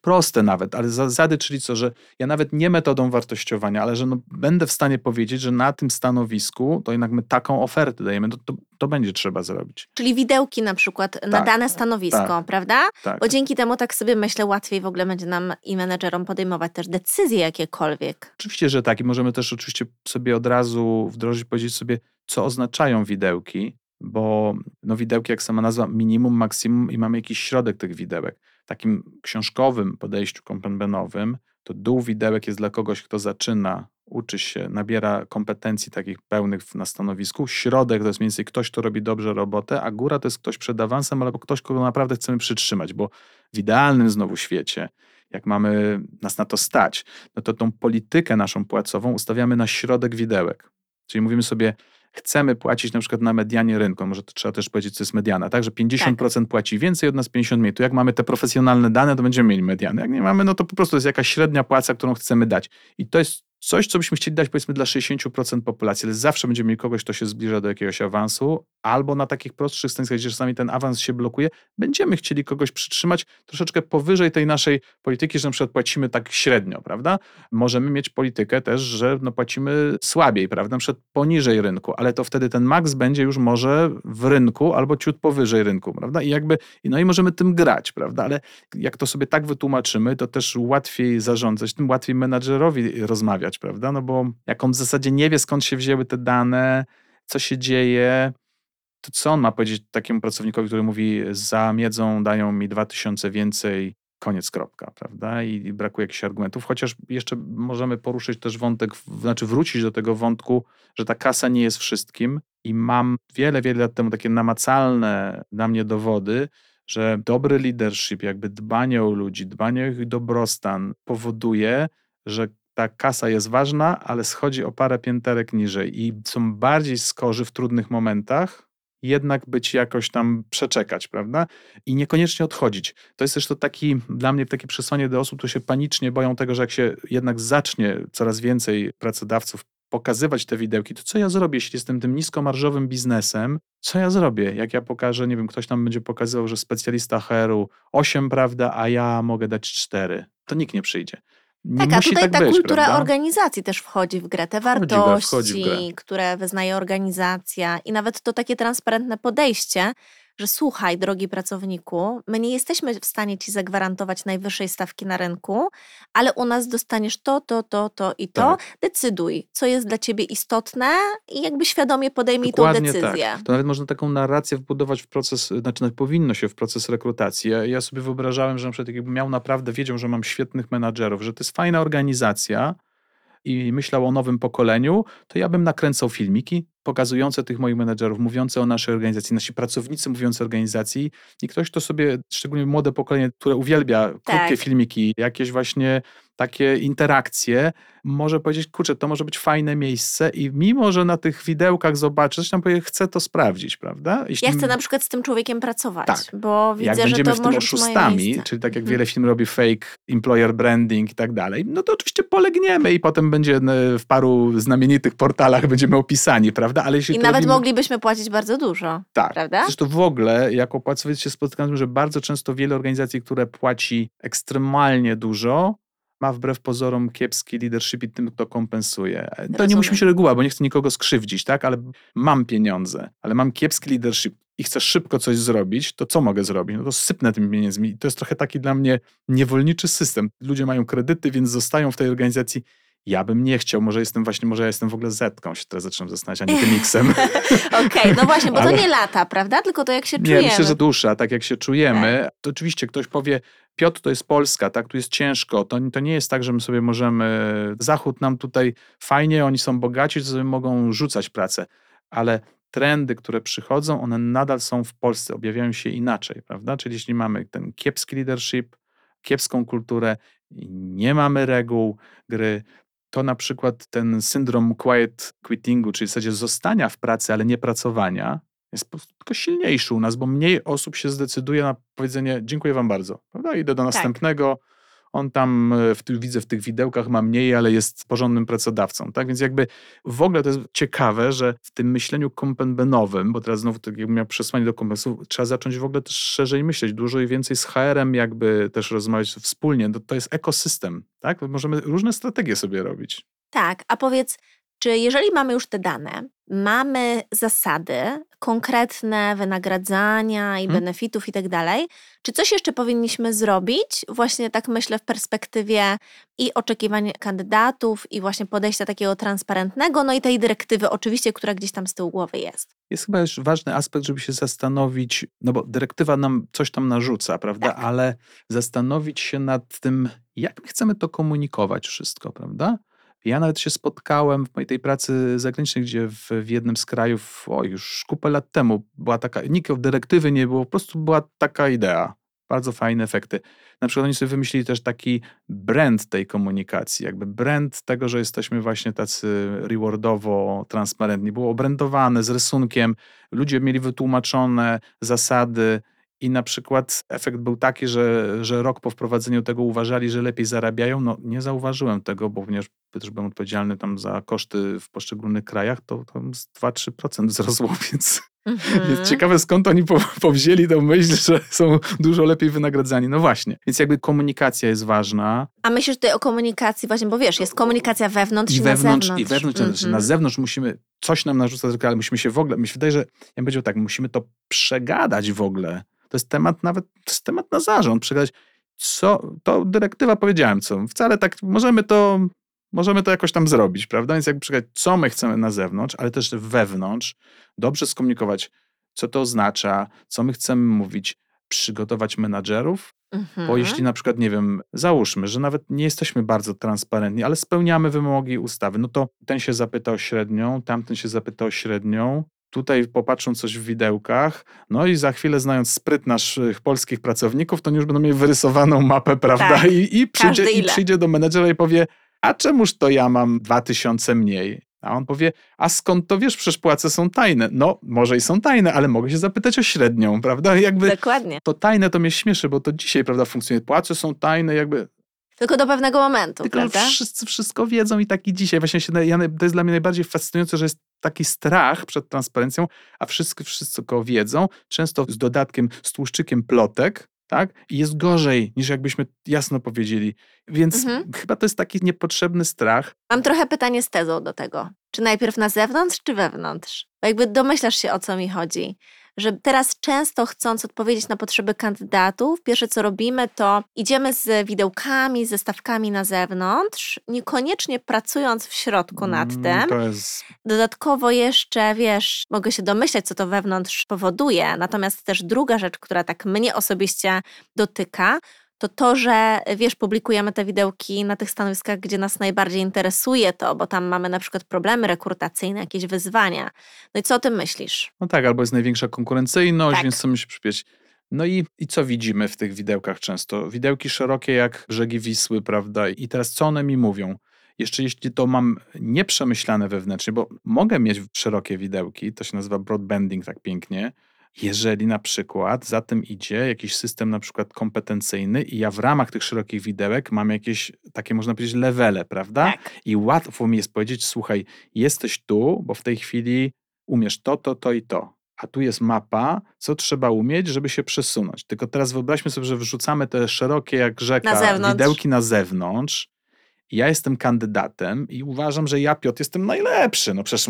proste nawet, ale zasady, czyli co, że ja nawet nie metodą wartościowania, ale że no, będę w stanie powiedzieć, że na tym stanowisku to jednak my taką ofertę dajemy, to, to, to będzie trzeba zrobić. Czyli widełki na przykład na Tak, dane stanowisko, tak. prawda? Tak. Bo dzięki temu tak sobie myślę, łatwiej w ogóle będzie nam i menedżerom podejmować też decyzje jakiekolwiek. Oczywiście, że tak. I możemy też oczywiście sobie od razu wdrożyć, powiedzieć sobie, co oznaczają widełki, bo no, widełki, jak sama nazwa, minimum, maksimum i mamy jakiś środek tych widełek. W takim książkowym podejściu kompenbenowym to dół widełek jest dla kogoś, kto zaczyna, uczy się, nabiera kompetencji takich pełnych na stanowisku. Środek to jest mniej więcej ktoś, kto robi dobrze robotę, a góra to jest ktoś przed awansem albo ktoś, kogo naprawdę chcemy przytrzymać, bo w idealnym znowu świecie, jak mamy nas na to stać, no to tą politykę naszą płacową ustawiamy na środek widełek. Czyli mówimy sobie, chcemy płacić na przykład na medianie rynku, może to trzeba też powiedzieć, co jest mediana, tak, że 50% płaci więcej od nas, 50 mniej. To jak mamy te profesjonalne dane, to będziemy mieli mediany. Jak nie mamy, no to po prostu jest jakaś średnia płaca, którą chcemy dać. I to jest coś, co byśmy chcieli dać powiedzmy dla 60% populacji, ale zawsze będziemy mieli kogoś, kto się zbliża do jakiegoś awansu, albo na takich prostszych stanowiskach, gdzie czasami ten awans się blokuje, będziemy chcieli kogoś przytrzymać troszeczkę powyżej tej naszej polityki, że na przykład płacimy tak średnio, prawda? Możemy mieć politykę też, że no płacimy słabiej, prawda? Na przykład poniżej rynku, ale to wtedy ten maks będzie już może w rynku albo ciut powyżej rynku, prawda? I jakby, no i możemy tym grać, prawda? Ale jak to sobie tak wytłumaczymy, to też łatwiej zarządzać, tym łatwiej menadżerowi rozmawiać, prawda? No bo jak on w zasadzie nie wie, skąd się wzięły te dane, co się dzieje, to co on ma powiedzieć takiemu pracownikowi, który mówi, za miedzą dają mi 2000 więcej, koniec, kropka, prawda? I, brakuje jakichś argumentów, chociaż jeszcze możemy poruszyć też wątek, znaczy wrócić do tego wątku, że ta kasa nie jest wszystkim i mam wiele, wiele lat temu takie namacalne dla mnie dowody, że dobry leadership, jakby dbanie o ludzi, dbanie o ich dobrostan powoduje, że ta kasa jest ważna, ale schodzi o parę pięterek niżej i są bardziej skorzy w trudnych momentach, jednak być jakoś tam przeczekać, prawda? I niekoniecznie odchodzić. To jest też to taki, dla mnie takie przesłanie do osób, które się panicznie boją tego, że jak się jednak zacznie coraz więcej pracodawców pokazywać te widełki, to co ja zrobię, jeśli jestem tym niskomarżowym biznesem? Co ja zrobię? Jak ja pokażę, nie wiem, ktoś tam będzie pokazywał, że specjalista HR-u 8, prawda, a ja mogę dać 4. To nikt nie przyjdzie. Nie Tak, a tutaj tak ta być, kultura prawda? organizacji też wchodzi w grę. Te Wchodzi wartości, wchodzi w grę. które wyznaje organizacja i nawet to takie transparentne podejście, że słuchaj, drogi pracowniku, my nie jesteśmy w stanie ci zagwarantować najwyższej stawki na rynku, ale u nas dostaniesz to, to, to, to i to. Tak. Decyduj, co jest dla ciebie istotne i jakby świadomie podejmij tą Dokładnie decyzję. Tak. To nawet można taką narrację wbudować w proces, znaczy nawet powinno się w proces rekrutacji. Ja, ja sobie wyobrażałem, że na przykład jakbym miał naprawdę, wiedział, że mam świetnych menadżerów, że to jest fajna organizacja i myślał o nowym pokoleniu, to ja bym nakręcał filmiki pokazujące tych moich menedżerów, mówiące o naszej organizacji, nasi pracownicy mówiący o organizacji i ktoś, kto sobie, szczególnie młode pokolenie, które uwielbia krótkie Tak. filmiki, jakieś właśnie takie interakcje, może powiedzieć, kurczę, to może być fajne miejsce i mimo, że na tych widełkach zobaczę, coś tam powie, chcę to sprawdzić, prawda? Jeśli Ja chcę na przykład z tym człowiekiem pracować, Tak. bo widzę, jak że będziemy to w tym może być moje oszustami, czyli tak jak Mhm. wiele firm robi fake employer branding i tak dalej, no to oczywiście polegniemy i potem będzie e, w paru znamienitych portalach będziemy opisani, prawda? Ale jeśli I nawet robimy, moglibyśmy płacić bardzo dużo, tak, prawda? Zresztą w ogóle jako pracownicy się spotykam z tym, że bardzo często wiele organizacji, które płaci ekstremalnie dużo, ma wbrew pozorom kiepski leadership i tym, kto kompensuje. To nie Rozumiem. musi być reguła, bo nie chcę nikogo skrzywdzić, tak? Ale mam pieniądze, ale mam kiepski leadership i chcę szybko coś zrobić, to co mogę zrobić? No to sypnę tymi pieniędzmi. I to jest trochę taki dla mnie niewolniczy system. Ludzie mają kredyty, więc zostają w tej organizacji. Ja bym nie chciał, może jestem właśnie, może ja jestem w ogóle zetką, się teraz zaczynam zastanawiać, a nie tym [LAUGHS] X-em. Okej, no właśnie, bo Ale- to nie lata, prawda? Tylko to jak się Nie, czujemy. myślę, że dusza, tak jak się czujemy. Tak. To oczywiście ktoś powie, Piotr, to jest Polska, tak, tu jest ciężko. To, to nie jest tak, że my sobie możemy, Zachód nam tutaj fajnie, oni są bogaci, to sobie mogą rzucać pracę, ale trendy, które przychodzą, one nadal są w Polsce, objawiają się inaczej, prawda? Czyli jeśli mamy ten kiepski leadership, kiepską kulturę, nie mamy reguł gry, to na przykład ten syndrom quiet quittingu, czyli w zasadzie zostania w pracy, ale nie pracowania, jest po prostu tylko silniejszy u nas, bo mniej osób się zdecyduje na powiedzenie dziękuję wam bardzo, prawda? Idę do następnego, on tam e, w widzę w tych widełkach ma mniej, ale jest porządnym pracodawcą. Tak więc jakby w ogóle to jest ciekawe, że w tym myśleniu kompenbenowym, bo teraz znowu tak jakbym miał przesłanie do kompensu, trzeba zacząć w ogóle też szerzej myśleć, dużo i więcej z HR-em jakby też rozmawiać wspólnie. To, to jest ekosystem, tak? Możemy różne strategie sobie robić. Tak, a powiedz, czy jeżeli mamy już te dane, mamy zasady, konkretne wynagradzania i hmm. benefitów i tak dalej, czy coś jeszcze powinniśmy zrobić, właśnie tak myślę w perspektywie i oczekiwań kandydatów, i właśnie podejścia takiego transparentnego, no i tej dyrektywy oczywiście, która gdzieś tam z tyłu głowy jest. Jest chyba już ważny aspekt, żeby się zastanowić, no bo dyrektywa nam coś tam narzuca, prawda? Tak. Ale zastanowić się nad tym, jak my chcemy to komunikować wszystko, prawda? Ja nawet się spotkałem w mojej tej pracy zagranicznej, gdzie w, w jednym z krajów, o już kupę lat temu, była taka, nikt dyrektywy nie było, po prostu była taka idea. Bardzo fajne efekty. Na przykład oni sobie wymyślili też taki brand tej komunikacji, jakby brand tego, że jesteśmy właśnie tacy rewardowo transparentni. Było obrandowane z rysunkiem, ludzie mieli wytłumaczone zasady, i na przykład efekt był taki, że, że rok po wprowadzeniu tego uważali, że lepiej zarabiają. No nie zauważyłem tego, bo ponieważ też byłem odpowiedzialny tam za koszty w poszczególnych krajach, to tam z 2-3% [LAUGHS] wzrosło, więc mhm. jest ciekawe skąd oni po, [LAUGHS] powzięli tę myśl, że są dużo lepiej wynagradzani. No właśnie, więc jakby komunikacja jest ważna. A myślisz tutaj o komunikacji właśnie, bo wiesz, jest komunikacja wewnątrz i, i wewnątrz. I wewnątrz, mhm. na zewnątrz musimy, coś nam narzuca, ale musimy się w ogóle, mi się wydaje, że ja bym powiedział tak, musimy to przegadać w ogóle to jest temat nawet, to jest temat na zarząd. Przegadać, co, to dyrektywa powiedziałem co. Wcale tak, możemy to, możemy to jakoś tam zrobić, prawda? Więc jakby przegadać, co my chcemy na zewnątrz, ale też wewnątrz, dobrze skomunikować, co to oznacza, co my chcemy mówić, przygotować menadżerów, mhm. bo jeśli na przykład, nie wiem, załóżmy, że nawet nie jesteśmy bardzo transparentni, ale spełniamy wymogi ustawy, no to ten się zapyta o średnią, tamten się zapyta o średnią, tutaj popatrzą coś w widełkach, no i za chwilę znając spryt naszych polskich pracowników, to już będą mieli wyrysowaną mapę, [LAUGHS] prawda? Tak, I, i, przyjdzie, I przyjdzie do menedżera i powie, a czemuż to ja mam dwa tysiące mniej? A on powie, a skąd to wiesz, przecież płace są tajne. No, może i są tajne, ale mogę się zapytać o średnią, [LAUGHS] prawda? Jakby Dokładnie. To tajne to mnie śmieszy, bo to dzisiaj, prawda, funkcjonuje. Płace są tajne, jakby tylko do pewnego momentu, Tylko prawda? wszyscy wszystko wiedzą i tak i dzisiaj. Właśnie się, ja, to jest dla mnie najbardziej fascynujące, że jest taki strach przed transparencją, a wszyscy wszystko wiedzą, często z dodatkiem, z tłuszczykiem plotek, tak? I jest gorzej, niż jakbyśmy jasno powiedzieli. Więc mhm. chyba to jest taki niepotrzebny strach. Mam trochę pytanie z tezą do tego. Czy najpierw na zewnątrz, czy wewnątrz? Bo jakby domyślasz się, o co mi chodzi że teraz często chcąc odpowiedzieć na potrzeby kandydatów, pierwsze co robimy, to idziemy z widełkami, ze stawkami na zewnątrz, niekoniecznie pracując w środku nad mm, tym. Jest... Dodatkowo jeszcze, wiesz, mogę się domyślać, co to wewnątrz powoduje. Natomiast też druga rzecz, która tak mnie osobiście dotyka, to to, że wiesz, publikujemy te widełki na tych stanowiskach, gdzie nas najbardziej interesuje to, bo tam mamy na przykład problemy rekrutacyjne, jakieś wyzwania. No i co o tym myślisz? No tak, albo jest największa konkurencyjność, tak. więc chcemy się przypiąć. No i, i co widzimy w tych widełkach często? Widełki szerokie jak brzegi Wisły, prawda? I teraz co one mi mówią? Jeszcze jeśli to mam nieprzemyślane wewnętrznie, bo mogę mieć szerokie widełki, to się nazywa broadbanding tak pięknie, jeżeli na przykład za tym idzie jakiś system na przykład kompetencyjny i ja w ramach tych szerokich widełek mam jakieś takie, można powiedzieć, levele, prawda? Tak. I łatwo mi jest powiedzieć, słuchaj, jesteś tu, bo w tej chwili umiesz to, to, to i to. A tu jest mapa, co trzeba umieć, żeby się przesunąć. Tylko teraz wyobraźmy sobie, że wrzucamy te szerokie jak rzeka na widełki na zewnątrz ja jestem kandydatem i uważam, że ja, Piotr, jestem najlepszy. No przecież,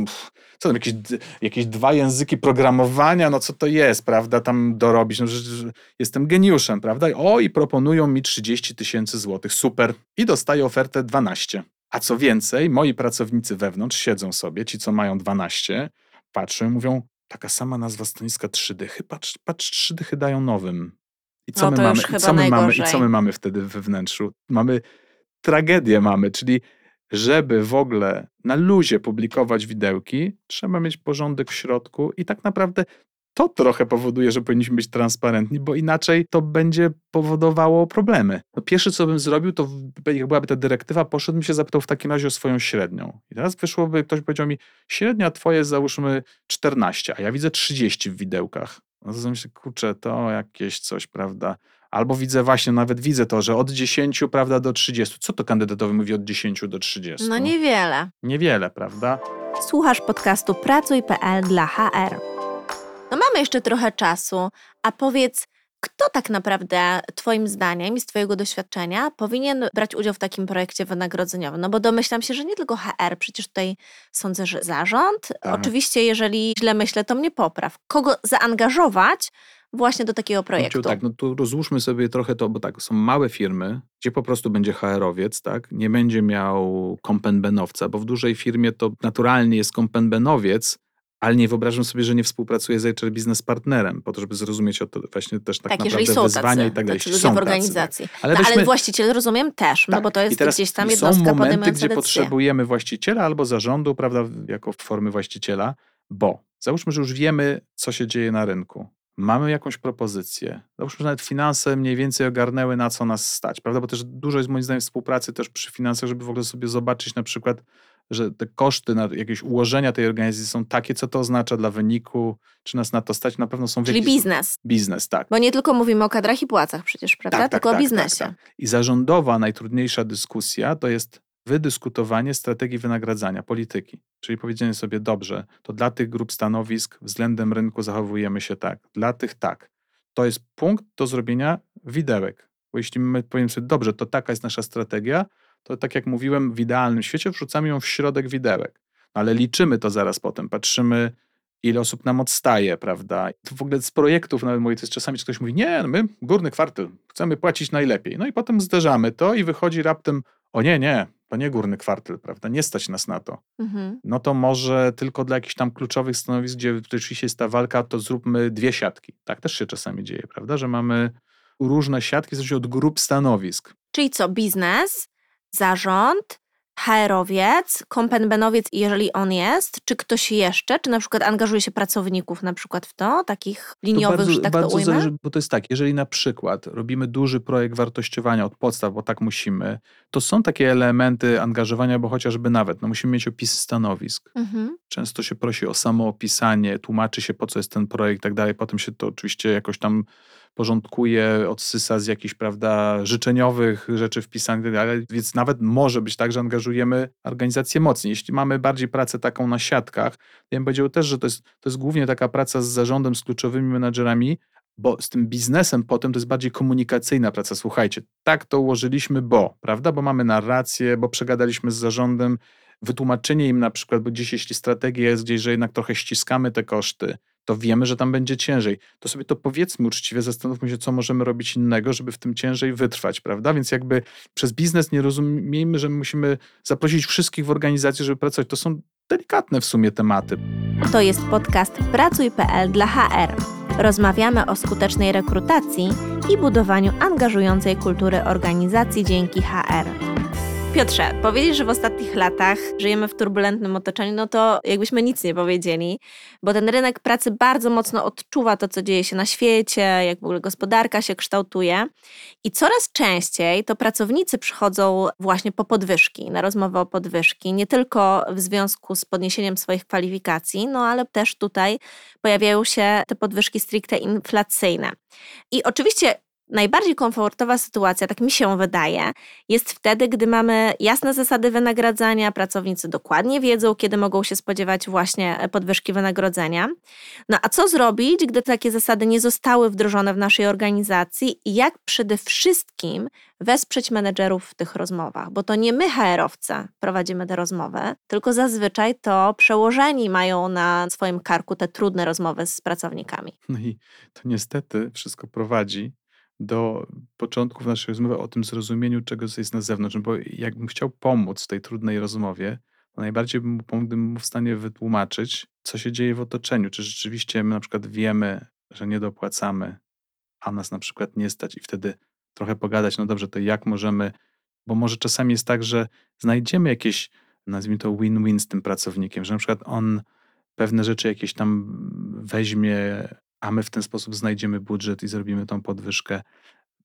co tam, jakieś, jakieś dwa języki programowania, no co to jest, prawda, tam dorobić, no że, jestem geniuszem, prawda? O, i proponują mi 30 tysięcy złotych, super. I dostaję ofertę 12. A co więcej, moi pracownicy wewnątrz siedzą sobie, ci co mają 12, patrzą i mówią, taka sama nazwa stanowiska trzy dychy, patrz, patrz trzy dychy dają nowym. I co, no my, mamy, i co my mamy? I co my mamy wtedy we wnętrzu? Mamy tragedię mamy, czyli żeby w ogóle na luzie publikować widełki, trzeba mieć porządek w środku i tak naprawdę to trochę powoduje, że powinniśmy być transparentni, bo inaczej to będzie powodowało problemy. No pierwsze, co bym zrobił, to jak byłaby ta dyrektywa, poszedłbym się zapytał w takim razie o swoją średnią. I teraz wyszłoby, ktoś powiedział mi, średnia twoje załóżmy 14, a ja widzę 30 w widełkach. No to myślę, kurczę, to jakieś coś, prawda? Albo widzę właśnie, nawet widzę to, że od 10 prawda, do 30. Co to kandydatowi mówi od 10 do 30? No niewiele. Niewiele, prawda? Słuchasz podcastu Pracuj.pl dla HR. No mamy jeszcze trochę czasu, a powiedz, kto tak naprawdę, Twoim zdaniem i z Twojego doświadczenia, powinien brać udział w takim projekcie wynagrodzeniowym? No bo domyślam się, że nie tylko HR, przecież tutaj sądzę, że zarząd. Tak. Oczywiście, jeżeli źle myślę, to mnie popraw. Kogo zaangażować właśnie do takiego projektu? tak, no tu rozłóżmy sobie trochę to, bo tak, są małe firmy, gdzie po prostu będzie HR-owiec, tak? Nie będzie miał kompenbenowca, bo w dużej firmie to naturalnie jest kompenbenowiec, ale nie wyobrażam sobie, że nie współpracuję z HR Business Partnerem, po to, żeby zrozumieć o to właśnie też tak, tak naprawdę są wyzwania tacy, i tak dalej. Znaczy są w organizacji. Tacy, tak. ale, no, ale właściciel rozumiem też, no tak. no bo to jest gdzieś tam jednostka Są momenty, gdzie potrzebujemy właściciela albo zarządu, prawda, jako formy właściciela, bo załóżmy, że już wiemy, co się dzieje na rynku. Mamy jakąś propozycję. Załóżmy, że nawet finanse mniej więcej ogarnęły, na co nas stać, prawda? Bo też dużo jest moim zdaniem współpracy też przy finansach, żeby w ogóle sobie zobaczyć na przykład, że te koszty na jakieś ułożenia tej organizacji są takie, co to oznacza dla wyniku, czy nas na to stać, na pewno są... Czyli biznes. Biznes, tak. Bo nie tylko mówimy o kadrach i płacach przecież, prawda? Tak, tak, tylko tak, o biznesie. Tak, tak. I zarządowa najtrudniejsza dyskusja to jest wydyskutowanie strategii wynagradzania, polityki. Czyli powiedzenie sobie, dobrze, to dla tych grup stanowisk względem rynku zachowujemy się tak, dla tych tak. To jest punkt do zrobienia widełek. Bo jeśli my powiemy sobie, dobrze, to taka jest nasza strategia, to tak jak mówiłem, w idealnym świecie wrzucamy ją w środek widełek. No ale liczymy to zaraz potem, patrzymy, ile osób nam odstaje, prawda? To w ogóle z projektów nawet moich, to jest czasami ktoś mówi, nie, no my górny kwartel, chcemy płacić najlepiej. No i potem zderzamy to i wychodzi raptem, o nie, nie, to nie górny kwartel, prawda? Nie stać nas na to. Mhm. No to może tylko dla jakichś tam kluczowych stanowisk, gdzie rzeczywiście jest ta walka, to zróbmy dwie siatki. Tak też się czasami dzieje, prawda? Że mamy różne siatki, w zależności od grup stanowisk. Czyli co, biznes, zarząd, HR-owiec, kompenbenowiec, jeżeli on jest, czy ktoś jeszcze, czy na przykład angażuje się pracowników na przykład w to, takich liniowych, to bardzo, że tak bardzo to ujmę? Zależy, bo to jest tak, jeżeli na przykład robimy duży projekt wartościowania od podstaw, bo tak musimy, to są takie elementy angażowania, bo chociażby nawet, no musimy mieć opisy stanowisk. Mhm. Często się prosi o samoopisanie, tłumaczy się po co jest ten projekt i tak dalej, potem się to oczywiście jakoś tam porządkuje, odsysa z jakichś, prawda, życzeniowych rzeczy wpisanych, ale więc nawet może być tak, że angażujemy organizację mocniej. Jeśli mamy bardziej pracę taką na siatkach, to ja bym powiedział też, że to jest, to jest głównie taka praca z zarządem, z kluczowymi menadżerami, bo z tym biznesem potem to jest bardziej komunikacyjna praca. Słuchajcie, tak to ułożyliśmy, bo, prawda, bo mamy narrację, bo przegadaliśmy z zarządem, wytłumaczenie im na przykład, bo gdzieś jeśli strategia jest gdzieś, że jednak trochę ściskamy te koszty, to wiemy, że tam będzie ciężej. To sobie to powiedzmy uczciwie, zastanówmy się, co możemy robić innego, żeby w tym ciężej wytrwać, prawda? Więc jakby przez biznes nie rozumiejmy, że musimy zaprosić wszystkich w organizacji, żeby pracować. To są delikatne w sumie tematy. To jest podcast Pracuj.pl dla HR. Rozmawiamy o skutecznej rekrutacji i budowaniu angażującej kultury organizacji dzięki HR. Piotrze, powiedzieć, że w ostatnich latach żyjemy w turbulentnym otoczeniu, no to jakbyśmy nic nie powiedzieli, bo ten rynek pracy bardzo mocno odczuwa to, co dzieje się na świecie, jak w ogóle gospodarka się kształtuje. I coraz częściej to pracownicy przychodzą właśnie po podwyżki, na rozmowę o podwyżki, nie tylko w związku z podniesieniem swoich kwalifikacji, no ale też tutaj pojawiają się te podwyżki stricte inflacyjne. I oczywiście Najbardziej komfortowa sytuacja, tak mi się wydaje, jest wtedy, gdy mamy jasne zasady wynagradzania, pracownicy dokładnie wiedzą, kiedy mogą się spodziewać właśnie podwyżki wynagrodzenia. No a co zrobić, gdy takie zasady nie zostały wdrożone w naszej organizacji i jak przede wszystkim wesprzeć menedżerów w tych rozmowach? Bo to nie my, HR-owcy, prowadzimy te rozmowy, tylko zazwyczaj to przełożeni mają na swoim karku te trudne rozmowy z pracownikami. No i to niestety wszystko prowadzi do początków naszej rozmowy o tym zrozumieniu, czego jest na zewnątrz. Bo jakbym chciał pomóc w tej trudnej rozmowie, to najbardziej bym mu w stanie wytłumaczyć, co się dzieje w otoczeniu. Czy rzeczywiście my na przykład wiemy, że nie dopłacamy, a nas na przykład nie stać i wtedy trochę pogadać, no dobrze, to jak możemy, bo może czasami jest tak, że znajdziemy jakieś, nazwijmy to win-win z tym pracownikiem, że na przykład on pewne rzeczy jakieś tam weźmie a my w ten sposób znajdziemy budżet i zrobimy tą podwyżkę.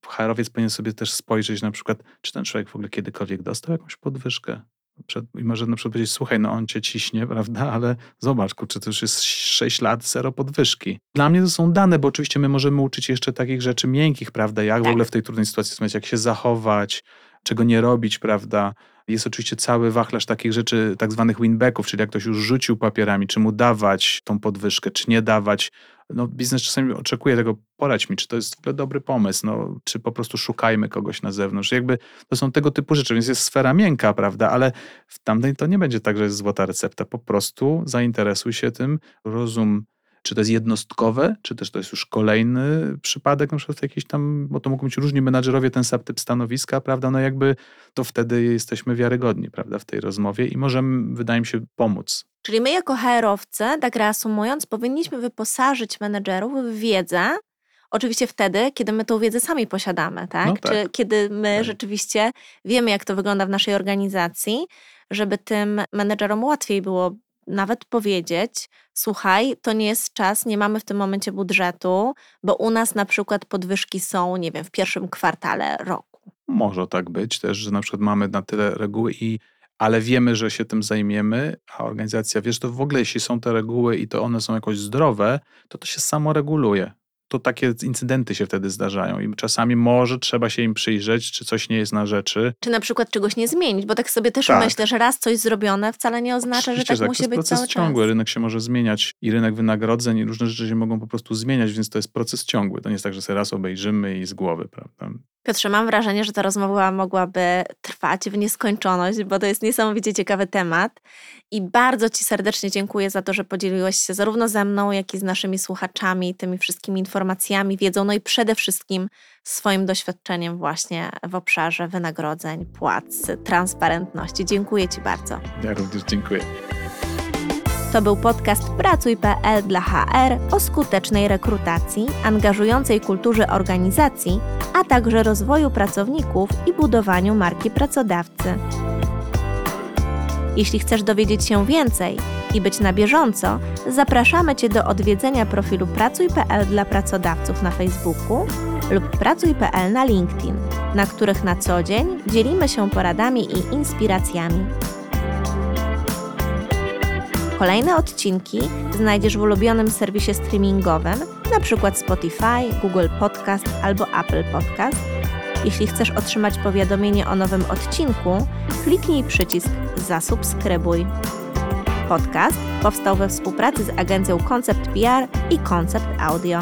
HR-owiec powinien sobie też spojrzeć na przykład, czy ten człowiek w ogóle kiedykolwiek dostał jakąś podwyżkę. Przed, I może na przykład powiedzieć, słuchaj, no on cię ciśnie, [LAUGHS] prawda, ale zobacz, kurczę, to już jest 6 lat, zero podwyżki. Dla mnie to są dane, bo oczywiście my możemy uczyć jeszcze takich rzeczy miękkich, prawda, jak w ogóle w tej trudnej sytuacji, jak się zachować, czego nie robić, prawda. Jest oczywiście cały wachlarz takich rzeczy, tak zwanych winbacków, czyli jak ktoś już rzucił papierami, czy mu dawać tą podwyżkę, czy nie dawać. No, biznes czasami oczekuje tego, poradź mi, czy to jest w ogóle dobry pomysł, no, czy po prostu szukajmy kogoś na zewnątrz. Jakby to są tego typu rzeczy, więc jest sfera miękka, prawda, ale w tamtej to nie będzie tak, że jest złota recepta. Po prostu zainteresuj się tym, rozum czy to jest jednostkowe, czy też to jest już kolejny przypadek, na przykład jakiś tam, bo to mogą być różni menadżerowie, ten sam typ stanowiska, prawda? No jakby to wtedy jesteśmy wiarygodni, prawda, w tej rozmowie i możemy, wydaje mi się, pomóc. Czyli my jako HR-owcy, tak reasumując, powinniśmy wyposażyć menedżerów w wiedzę, Oczywiście wtedy, kiedy my tą wiedzę sami posiadamy, tak? No tak. Czy kiedy my tak. rzeczywiście wiemy, jak to wygląda w naszej organizacji, żeby tym menedżerom łatwiej było nawet powiedzieć: Słuchaj, to nie jest czas, nie mamy w tym momencie budżetu, bo u nas na przykład podwyżki są, nie wiem, w pierwszym kwartale roku. Może tak być też, że na przykład mamy na tyle reguły i ale wiemy, że się tym zajmiemy, a organizacja, wiesz, to w ogóle jeśli są te reguły i to one są jakoś zdrowe, to to się samo reguluje to takie incydenty się wtedy zdarzają i czasami może trzeba się im przyjrzeć, czy coś nie jest na rzeczy. Czy na przykład czegoś nie zmienić, bo tak sobie też tak. myślę, że raz coś zrobione wcale nie oznacza, Oczywiście, że tak, tak musi być cały ciągły. czas. Rynek się może zmieniać i rynek wynagrodzeń i różne rzeczy się mogą po prostu zmieniać, więc to jest proces ciągły. To nie jest tak, że sobie raz obejrzymy i z głowy, prawda? Piotrze, mam wrażenie, że ta rozmowa mogłaby trwać w nieskończoność, bo to jest niesamowicie ciekawy temat. I bardzo Ci serdecznie dziękuję za to, że podzieliłeś się zarówno ze mną, jak i z naszymi słuchaczami tymi wszystkimi informacjami, wiedzą, no i przede wszystkim swoim doświadczeniem właśnie w obszarze wynagrodzeń, płac, transparentności. Dziękuję Ci bardzo. Ja również dziękuję. To był podcast Pracuj.pl dla HR o skutecznej rekrutacji, angażującej kulturze organizacji, a także rozwoju pracowników i budowaniu marki pracodawcy. Jeśli chcesz dowiedzieć się więcej i być na bieżąco, zapraszamy Cię do odwiedzenia profilu Pracuj.pl dla pracodawców na Facebooku lub Pracuj.pl na LinkedIn, na których na co dzień dzielimy się poradami i inspiracjami. Kolejne odcinki znajdziesz w ulubionym serwisie streamingowym, np. Spotify, Google Podcast albo Apple Podcast. Jeśli chcesz otrzymać powiadomienie o nowym odcinku, kliknij przycisk Zasubskrybuj. Podcast powstał we współpracy z agencją Concept PR i Concept Audio.